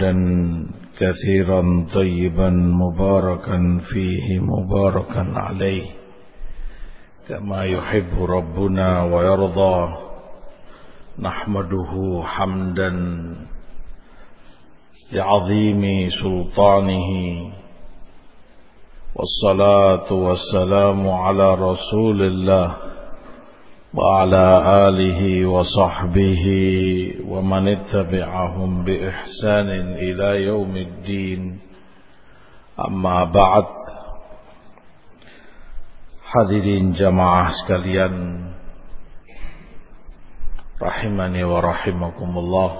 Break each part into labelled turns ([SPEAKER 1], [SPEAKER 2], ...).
[SPEAKER 1] حمدا كثيرا طيبا مباركا فيه مباركا عليه كما يحب ربنا ويرضى. نحمده حمدا لعظيم سلطانه. والصلاة والسلام على رسول الله. وعلى آله وصحبه ومن اتبعهم بإحسان إلى يوم الدين. أما بعد حذرين جماعة سكالين رحمني ورحمكم الله.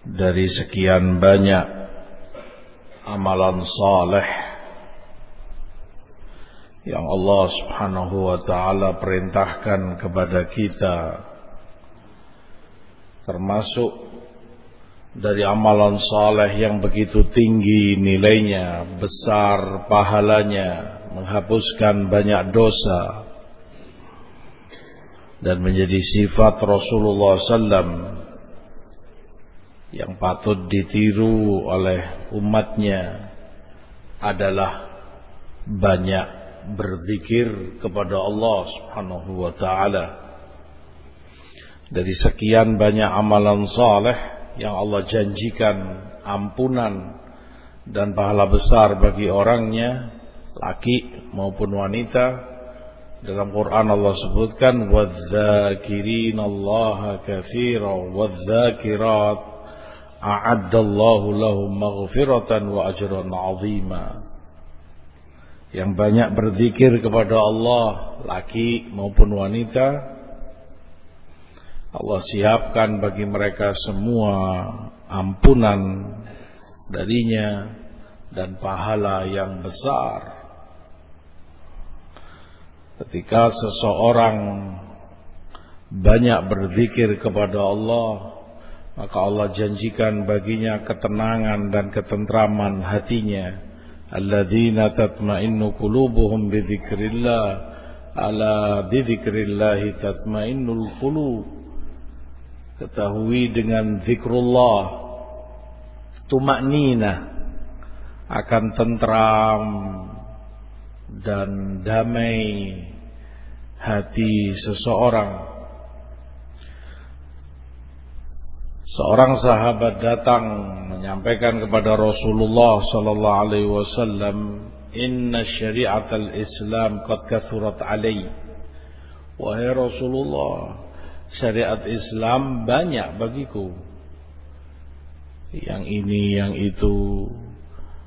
[SPEAKER 1] Dari sekian banyak amalan saleh yang Allah Subhanahu wa taala perintahkan kepada kita termasuk dari amalan saleh yang begitu tinggi nilainya, besar pahalanya, menghapuskan banyak dosa dan menjadi sifat Rasulullah sallam yang patut ditiru oleh umatnya adalah banyak berzikir kepada Allah Subhanahu wa taala. Dari sekian banyak amalan saleh yang Allah janjikan ampunan dan pahala besar bagi orangnya, laki maupun wanita. Dalam Quran Allah sebutkan wadzakirin Allah katsira wadzakirat a'addallahu lahum maghfiratan wa ajran 'azima yang banyak berzikir kepada Allah laki maupun wanita Allah siapkan bagi mereka semua ampunan darinya dan pahala yang besar. Ketika seseorang banyak berzikir kepada Allah maka Allah janjikan baginya ketenangan dan ketentraman hatinya الذين تطمئن قلوبهم بذكر الله ala bidzikrillah tatmainnul qulub ketahui dengan zikrullah tumaknina akan tentram dan damai hati seseorang Seorang sahabat datang menyampaikan kepada Rasulullah sallallahu alaihi wasallam, "Inna syari'atal Islam qad kathurat alai." Wahai Rasulullah, syariat Islam banyak bagiku. Yang ini, yang itu.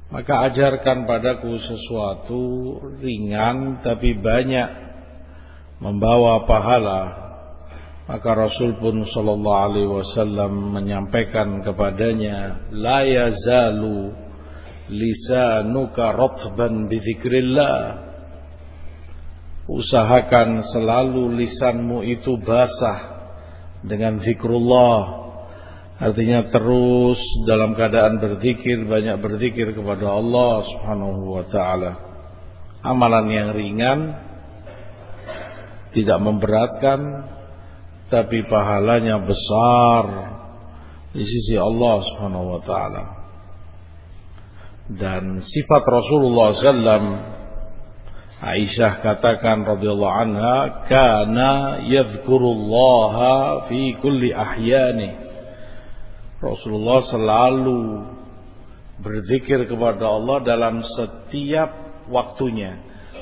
[SPEAKER 1] Maka ajarkan padaku sesuatu ringan tapi banyak membawa pahala maka Rasul pun sallallahu alaihi wasallam menyampaikan kepadanya, la yazalu lisanuka ratban bizikrillah. Usahakan selalu lisanmu itu basah dengan zikrullah. Artinya terus dalam keadaan berzikir, banyak berzikir kepada Allah Subhanahu wa taala. Amalan yang ringan tidak memberatkan tapi pahalanya besar di sisi Allah Subhanahu wa taala. Dan sifat Rasulullah sallam Aisyah katakan radhiyallahu anha kana yadhkurullaha fi kulli ahyani. Rasulullah selalu berzikir kepada Allah dalam setiap waktunya,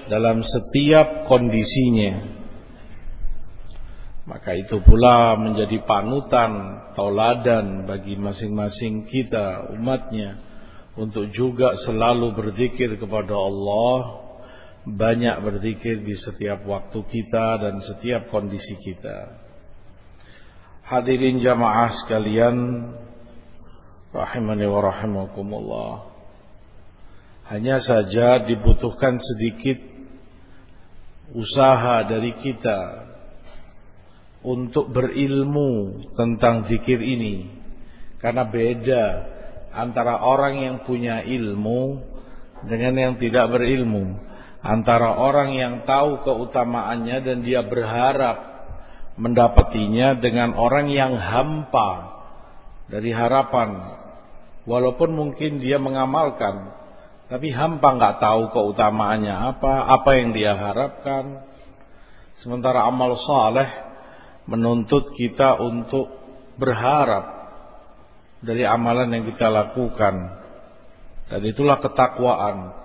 [SPEAKER 1] dalam setiap kondisinya. Maka itu pula menjadi panutan, tauladan bagi masing-masing kita, umatnya. Untuk juga selalu berzikir kepada Allah. Banyak berzikir di setiap waktu kita dan setiap kondisi kita. Hadirin jamaah sekalian. Rahimani wa rahimakumullah. Hanya saja dibutuhkan sedikit usaha dari kita untuk berilmu tentang zikir ini karena beda antara orang yang punya ilmu dengan yang tidak berilmu antara orang yang tahu keutamaannya dan dia berharap mendapatinya dengan orang yang hampa dari harapan. Walaupun mungkin dia mengamalkan, tapi hampa nggak tahu keutamaannya apa, apa yang dia harapkan. Sementara amal saleh menuntut kita untuk berharap dari amalan yang kita lakukan. Dan itulah ketakwaan.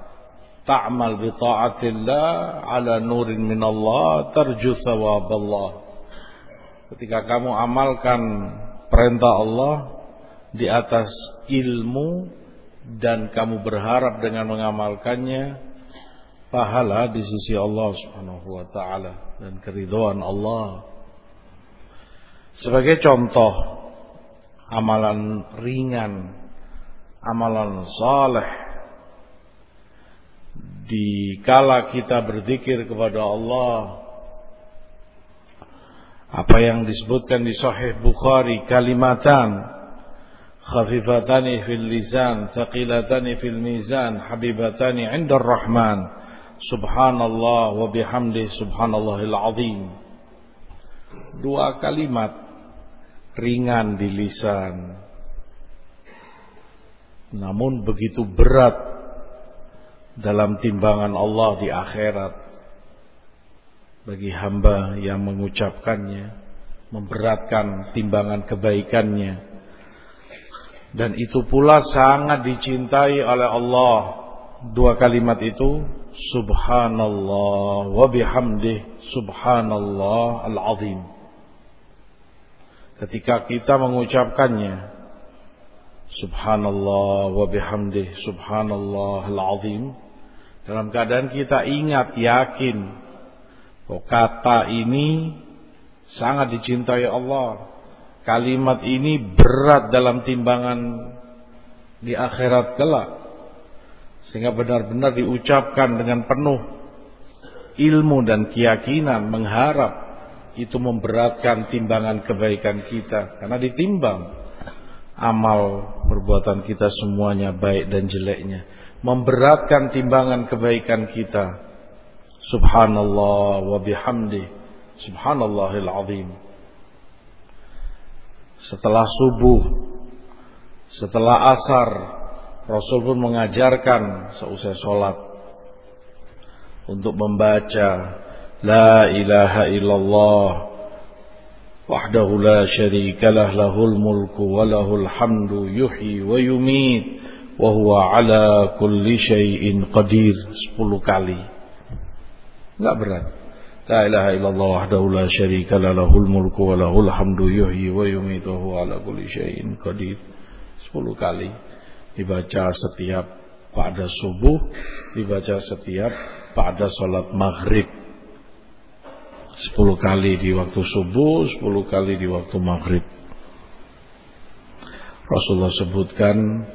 [SPEAKER 1] Ta'mal bi ta'atillah ala nurin minallah tarju thawaballah. Ketika kamu amalkan perintah Allah di atas ilmu dan kamu berharap dengan mengamalkannya pahala di sisi Allah Subhanahu wa taala dan keridhaan Allah. Sebagai contoh amalan ringan, amalan saleh di kala kita berzikir kepada Allah apa yang disebutkan di Sahih Bukhari kalimatan khafifatani fil lisan thaqilatani fil mizan habibatani 'inda rahman subhanallah wa bihamdi subhanallahil azim. Dua kalimat ringan di lisan namun begitu berat dalam timbangan Allah di akhirat bagi hamba yang mengucapkannya, memberatkan timbangan kebaikannya. Dan itu pula sangat dicintai oleh Allah. Dua kalimat itu, Subhanallah wa bihamdih, Subhanallah al-azim. Ketika kita mengucapkannya, Subhanallah wa bihamdih, Subhanallah al-azim. Dalam keadaan kita ingat, yakin Oh, kata ini sangat dicintai Allah. Kalimat ini berat dalam timbangan di akhirat kelak. Sehingga benar-benar diucapkan dengan penuh ilmu dan keyakinan mengharap itu memberatkan timbangan kebaikan kita. Karena ditimbang amal perbuatan kita semuanya baik dan jeleknya. Memberatkan timbangan kebaikan kita. Subhanallah wa bihamdi. Subhanallahil azim. Setelah subuh Setelah asar Rasul pun mengajarkan Seusai sholat Untuk membaca La ilaha illallah Wahdahu la syarikalah Lahul mulku walahul hamdu Yuhi wa yumit Wahuwa ala kulli syai'in qadir Sepuluh kali Enggak berat. La ilaha illallah wahdahu la syarika la lahul mulku wa lahul hamdu yuhyi wa yumitu wa ala kulli syai'in qadir. 10 kali dibaca setiap pada subuh, dibaca setiap pada salat maghrib. 10 kali di waktu subuh, 10 kali di waktu maghrib. Rasulullah sebutkan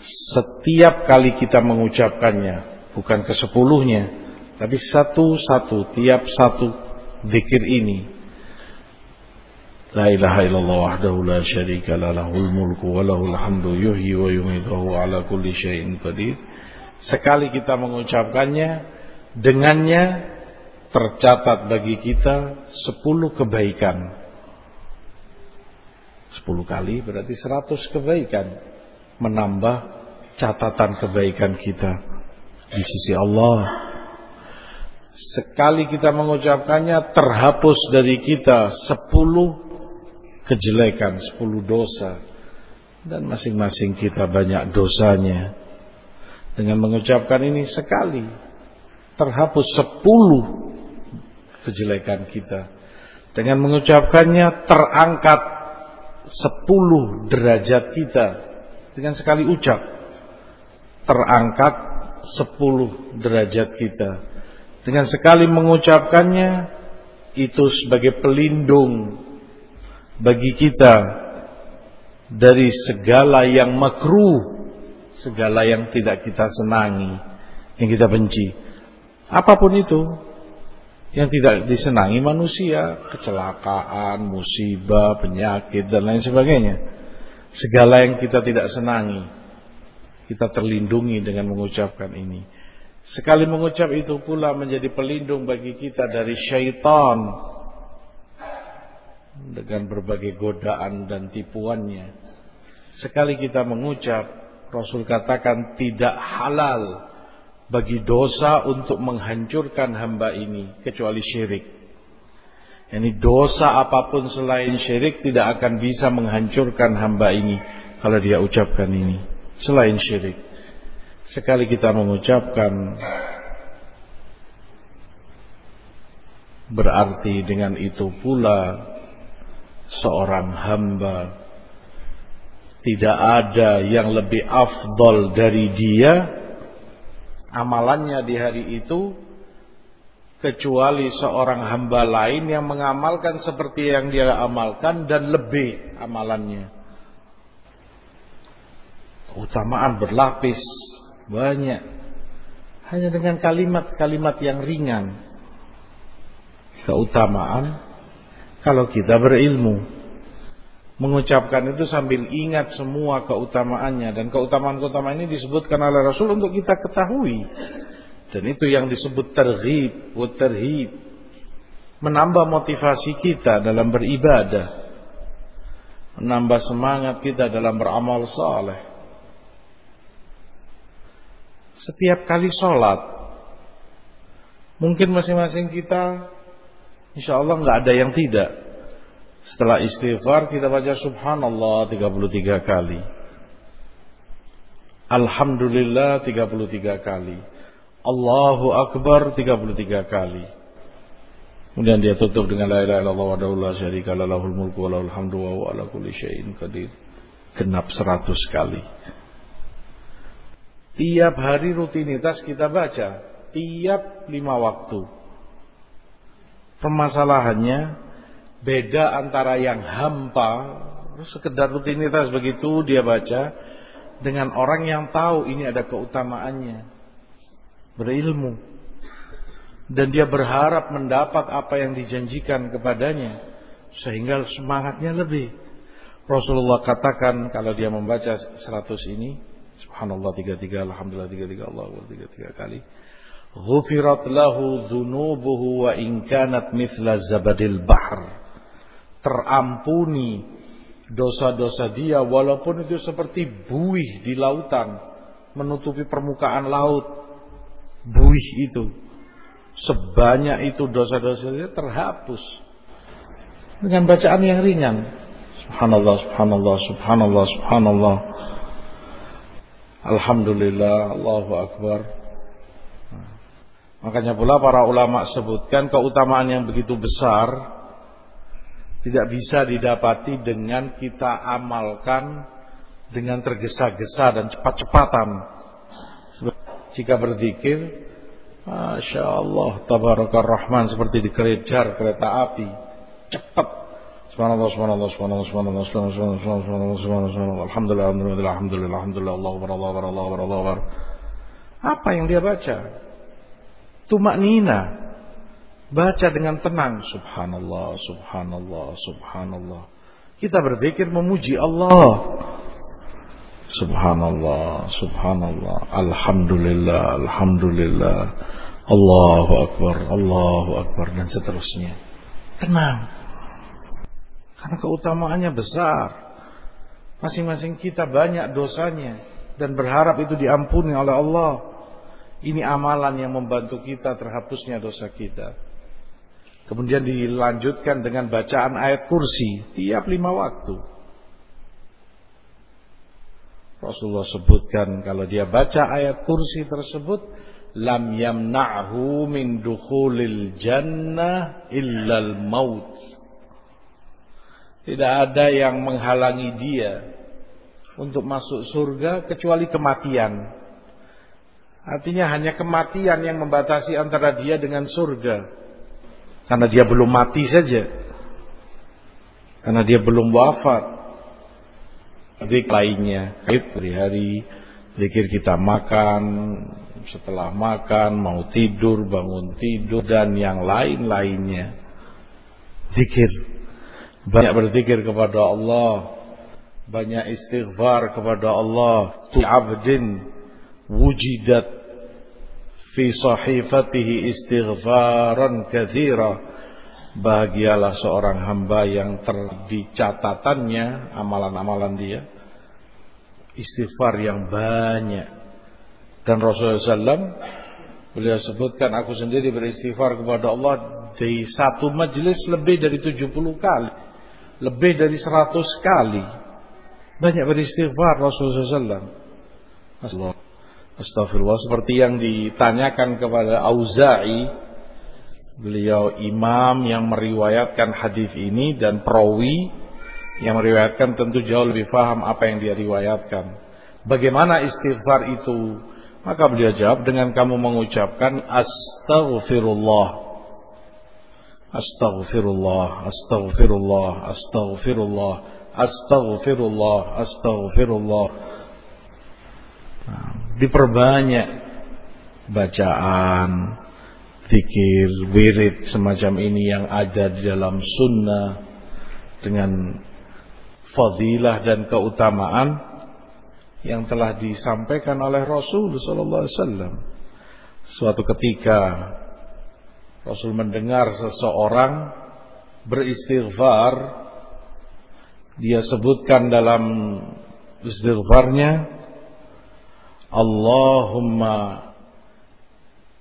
[SPEAKER 1] setiap kali kita mengucapkannya, bukan ke sepuluhnya, tapi satu-satu tiap satu zikir ini La ilaha illallah wahdahu la syarika la lahul mulku wa lahul hamdu yuhyi wa yumitu ala kulli syai'in qadir. Sekali kita mengucapkannya, dengannya tercatat bagi kita sepuluh kebaikan. Sepuluh kali berarti seratus kebaikan. Menambah catatan kebaikan kita di sisi Allah Sekali kita mengucapkannya terhapus dari kita sepuluh kejelekan, sepuluh dosa. Dan masing-masing kita banyak dosanya. Dengan mengucapkan ini sekali terhapus sepuluh kejelekan kita. Dengan mengucapkannya terangkat sepuluh derajat kita. Dengan sekali ucap terangkat sepuluh derajat kita dengan sekali mengucapkannya itu sebagai pelindung bagi kita dari segala yang makruh, segala yang tidak kita senangi, yang kita benci. Apa pun itu yang tidak disenangi manusia, kecelakaan, musibah, penyakit dan lain sebagainya. Segala yang kita tidak senangi, kita terlindungi dengan mengucapkan ini. Sekali mengucap itu pula menjadi pelindung bagi kita dari syaitan dengan berbagai godaan dan tipuannya. Sekali kita mengucap, Rasul katakan tidak halal bagi dosa untuk menghancurkan hamba ini kecuali syirik. Yani dosa apa pun selain syirik tidak akan bisa menghancurkan hamba ini kalau dia ucapkan ini selain syirik. Sekali kita mengucapkan berarti dengan itu pula seorang hamba tidak ada yang lebih afdol dari dia amalannya di hari itu kecuali seorang hamba lain yang mengamalkan seperti yang dia amalkan dan lebih amalannya. Keutamaan berlapis banyak. Hanya dengan kalimat-kalimat yang ringan. Keutamaan kalau kita berilmu mengucapkan itu sambil ingat semua keutamaannya. Dan keutamaan-keutamaan ini disebutkan oleh Rasul untuk kita ketahui. Dan itu yang disebut terhib terhib menambah motivasi kita dalam beribadah. Menambah semangat kita dalam beramal saleh setiap kali sholat mungkin masing-masing kita insya Allah nggak ada yang tidak setelah istighfar kita baca subhanallah 33 kali. Alhamdulillah 33 kali. Allahu Akbar 33 kali. Kemudian dia tutup dengan la ilaha illallah wa la syarika lahul mulku wa lahul hamdu wa ala kulli syai'in qadir. Genap 100 kali. Tiap hari rutinitas kita baca, tiap lima waktu. Permasalahannya beda antara yang hampa sekedar rutinitas begitu dia baca dengan orang yang tahu ini ada keutamaannya. Berilmu. Dan dia berharap mendapat apa yang dijanjikan kepadanya sehingga semangatnya lebih. Rasulullah katakan kalau dia membaca 100 ini subhanallah 33 alhamdulillah 33 Allah 33 kali. Ghufirat lahu dhunubuhu wa in kanat mithla zabadil bahr terampuni dosa-dosa dia walaupun itu seperti buih di lautan menutupi permukaan laut. Buih itu. Sebanyak itu dosa-dosa dia terhapus. Dengan bacaan yang ringan. Subhanallah subhanallah subhanallah subhanallah. Alhamdulillah Allahu akbar. Makanya pula para ulama sebutkan keutamaan yang begitu besar tidak bisa didapati dengan kita amalkan dengan tergesa-gesa dan cepat-cepatan. Jika berzikir, Masya Allah, Tabaraka Rahman seperti dikejar kereta api, cepat. Subhanallah, subhanallah, subhanallah, subhanallah, subhanallah, subhanallah, subhanallah, subhanallah, subhanallah. alhamdulillah, alhamdulillah, alhamdulillah, alhamdulillah, Allah, Allah, Allah, Allah, Allah, Apa yang dia baca? Allah, Allah, Baca dengan tenang. Subhanallah, subhanallah, subhanallah. Kita berzikir memuji Allah. Subhanallah, subhanallah. Alhamdulillah, alhamdulillah. Allahu Akbar, Allahu Akbar. Dan seterusnya. Tenang. Karena keutamaannya besar. Masing-masing kita banyak dosanya. Dan berharap itu diampuni oleh Allah. Ini amalan yang membantu kita terhapusnya dosa kita. Kemudian dilanjutkan dengan bacaan ayat kursi tiap lima waktu. Rasulullah sebutkan kalau dia baca ayat kursi tersebut lam yamna'hu min dukhulil jannah illal maut. Tidak ada yang menghalangi dia untuk masuk surga kecuali kematian. Artinya hanya kematian yang membatasi antara dia dengan surga. Karena dia belum mati saja. Karena dia belum wafat. Zikir lainnya. Hari-hari. Zikir kita makan. Setelah makan. Mau tidur. Bangun tidur. Dan yang lain-lainnya. Zikir. Banyak berzikir kepada Allah. Banyak istighfar kepada Allah. Tu abdin wujidat fi sahifatihi istighfaran kathira bahagialah seorang hamba yang ter di catatannya amalan-amalan dia istighfar yang banyak. Dan Rasulullah SAW beliau sebutkan aku sendiri beristighfar kepada Allah di satu majelis lebih dari 70 kali, lebih dari 100 kali. Banyak beristighfar Rasulullah SAW. Astagfirullah seperti yang ditanyakan kepada Auza'i beliau imam yang meriwayatkan hadis ini dan perawi yang meriwayatkan tentu jauh lebih paham apa yang dia riwayatkan. Bagaimana istighfar itu? Maka beliau jawab dengan kamu mengucapkan astaghfirullah. Astaghfirullah, astaghfirullah, astaghfirullah, astaghfirullah, astaghfirullah. Nah, diperbanyak bacaan, zikir, wirid semacam ini yang ada di dalam sunnah dengan fadilah dan keutamaan yang telah disampaikan oleh Rasul sallallahu. Suatu ketika Rasul mendengar seseorang beristighfar dia sebutkan dalam istighfarnya Allahumma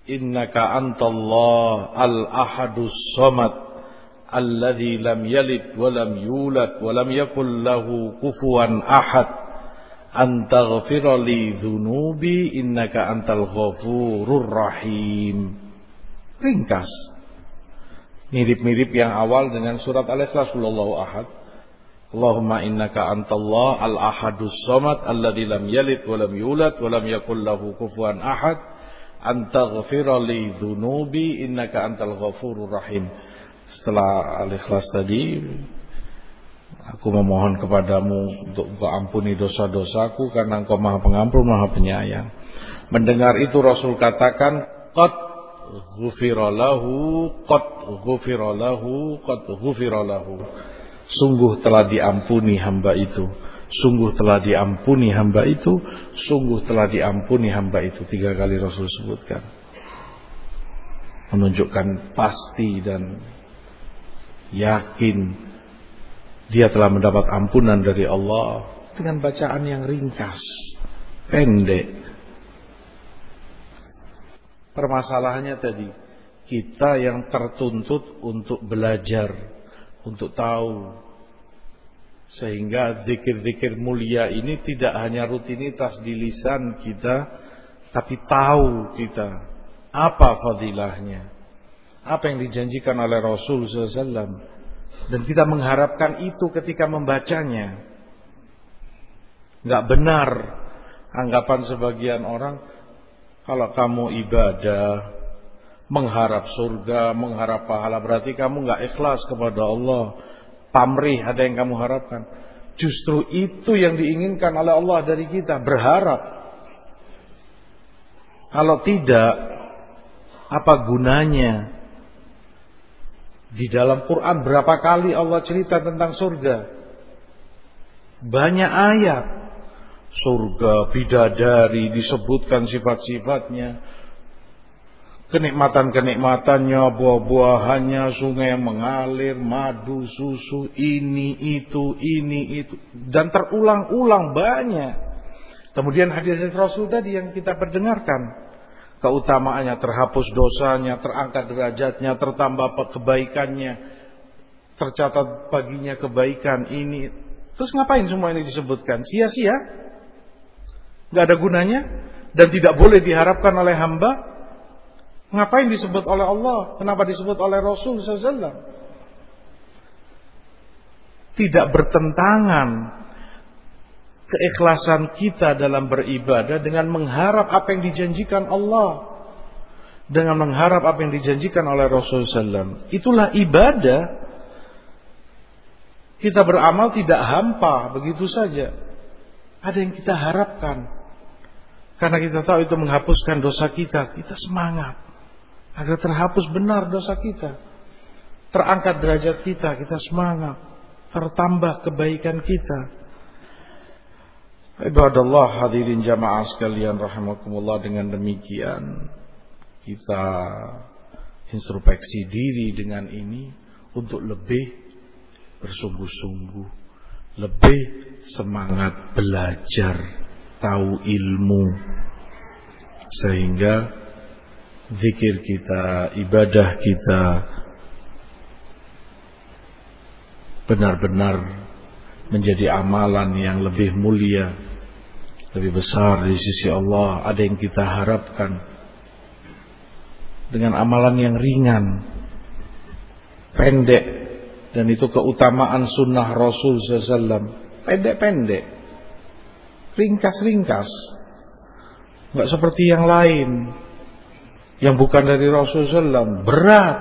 [SPEAKER 1] innaka antallah al-ahadus samad wa lam yakul lahu kufuwan ahad. Antaghfira li dhunubi innaka antal ghafurur rahim. Ringkas. Mirip-mirip yang awal dengan surat al-ikhlas ahad Allahumma innaka antallah al-ahadus samad alladzi lam yalid wa lam yulad wa lam yakul lahu kufuwan ahad antaghfira li dhunubi innaka antal ghafurur rahim. Setelah al-ikhlas tadi aku memohon kepadamu untuk engkau ampuni dosa-dosaku karena engkau Maha Pengampun, Maha Penyayang. Mendengar itu Rasul katakan qad ghufira lahu qad ghufira lahu qad ghufira lahu Sungguh telah diampuni hamba itu. Sungguh telah diampuni hamba itu. Sungguh telah diampuni hamba itu. Tiga kali Rasul sebutkan. Menunjukkan pasti dan yakin dia telah mendapat ampunan dari Allah dengan bacaan yang ringkas, pendek. Permasalahannya tadi, kita yang tertuntut untuk belajar untuk tahu. Sehingga zikir-zikir mulia ini tidak hanya rutinitas di lisan kita tapi tahu kita apa fadilahnya. Apa yang dijanjikan oleh Rasul SAW dan kita mengharapkan itu ketika membacanya. Nggak benar anggapan sebagian orang kalau kamu ibadah mengharap surga, mengharap pahala berarti kamu nggak ikhlas kepada Allah. Pamrih ada yang kamu harapkan. Justru itu yang diinginkan oleh Allah dari kita, berharap. Kalau tidak, apa gunanya? Di dalam Quran berapa kali Allah cerita tentang surga? Banyak ayat. Surga, bidadari, disebutkan sifat-sifatnya kenikmatan-kenikmatannya, buah-buahannya, sungai yang mengalir, madu, susu, ini, itu, ini, itu. Dan terulang-ulang banyak. Kemudian hadis Rasul tadi yang kita perdengarkan. Keutamaannya terhapus dosanya, terangkat derajatnya, tertambah kebaikannya, tercatat baginya kebaikan ini. Terus ngapain semua ini disebutkan? Sia-sia? Gak ada gunanya? Dan tidak boleh diharapkan oleh hamba Ngapain disebut oleh Allah? Kenapa disebut oleh Rasul SAW? Tidak bertentangan keikhlasan kita dalam beribadah dengan mengharap apa yang dijanjikan Allah. Dengan mengharap apa yang dijanjikan oleh Rasul SAW. Itulah ibadah. Kita beramal tidak hampa begitu saja. Ada yang kita harapkan. Karena kita tahu itu menghapuskan dosa kita. Kita semangat agar terhapus benar dosa kita. Terangkat derajat kita, kita semangat, tertambah kebaikan kita. Ibadallah hadirin jamaah sekalian rahimakumullah dengan demikian kita introspeksi diri dengan ini untuk lebih bersungguh-sungguh, lebih semangat belajar tahu ilmu sehingga zikir kita, ibadah kita benar-benar menjadi amalan yang lebih mulia, lebih besar di sisi Allah. Ada yang kita harapkan dengan amalan yang ringan, pendek, dan itu keutamaan sunnah Rasul SAW. Pendek-pendek, ringkas-ringkas, nggak seperti yang lain yang bukan dari Rasul SAW. Berat.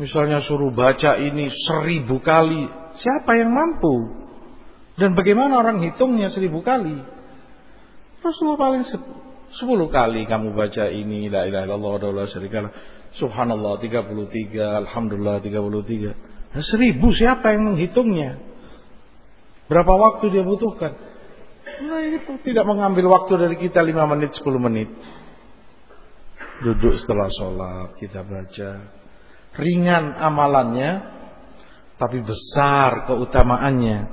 [SPEAKER 1] Misalnya suruh baca ini seribu kali Siapa yang mampu? Dan bagaimana orang hitungnya seribu kali? Rasulullah paling sepuluh kali kamu baca ini la ilaha illallah wa la syarikalah. Subhanallah 33, Alhamdulillah 33. Nah, seribu siapa yang menghitungnya? Berapa waktu dia butuhkan? Nah ini tidak mengambil waktu dari kita 5 menit, 10 menit. Duduk setelah sholat, kita baca. Ringan amalannya, tapi besar keutamaannya.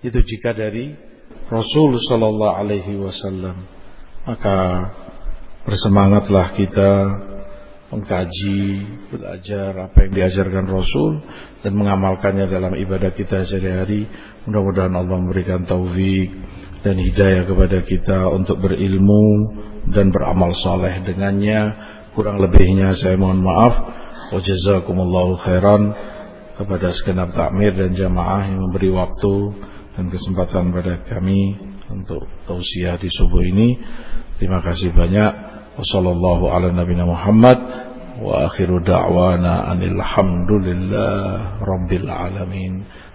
[SPEAKER 1] Itu jika dari Rasul Sallallahu Alaihi Wasallam. Maka bersemangatlah kita mengkaji belajar apa yang diajarkan Rasul dan mengamalkannya dalam ibadah kita sehari-hari. Mudah-mudahan Allah memberikan taufik dan hidayah kepada kita untuk berilmu dan beramal saleh dengannya kurang lebihnya saya mohon maaf wa jazakumullahu khairan kepada segenap takmir dan jamaah yang memberi waktu dan kesempatan pada kami untuk tausiah di subuh ini. Terima kasih banyak. Wassallallahu ala nabiyina Muhammad wa akhiru da'wana anil hamdulillah rabbil alamin.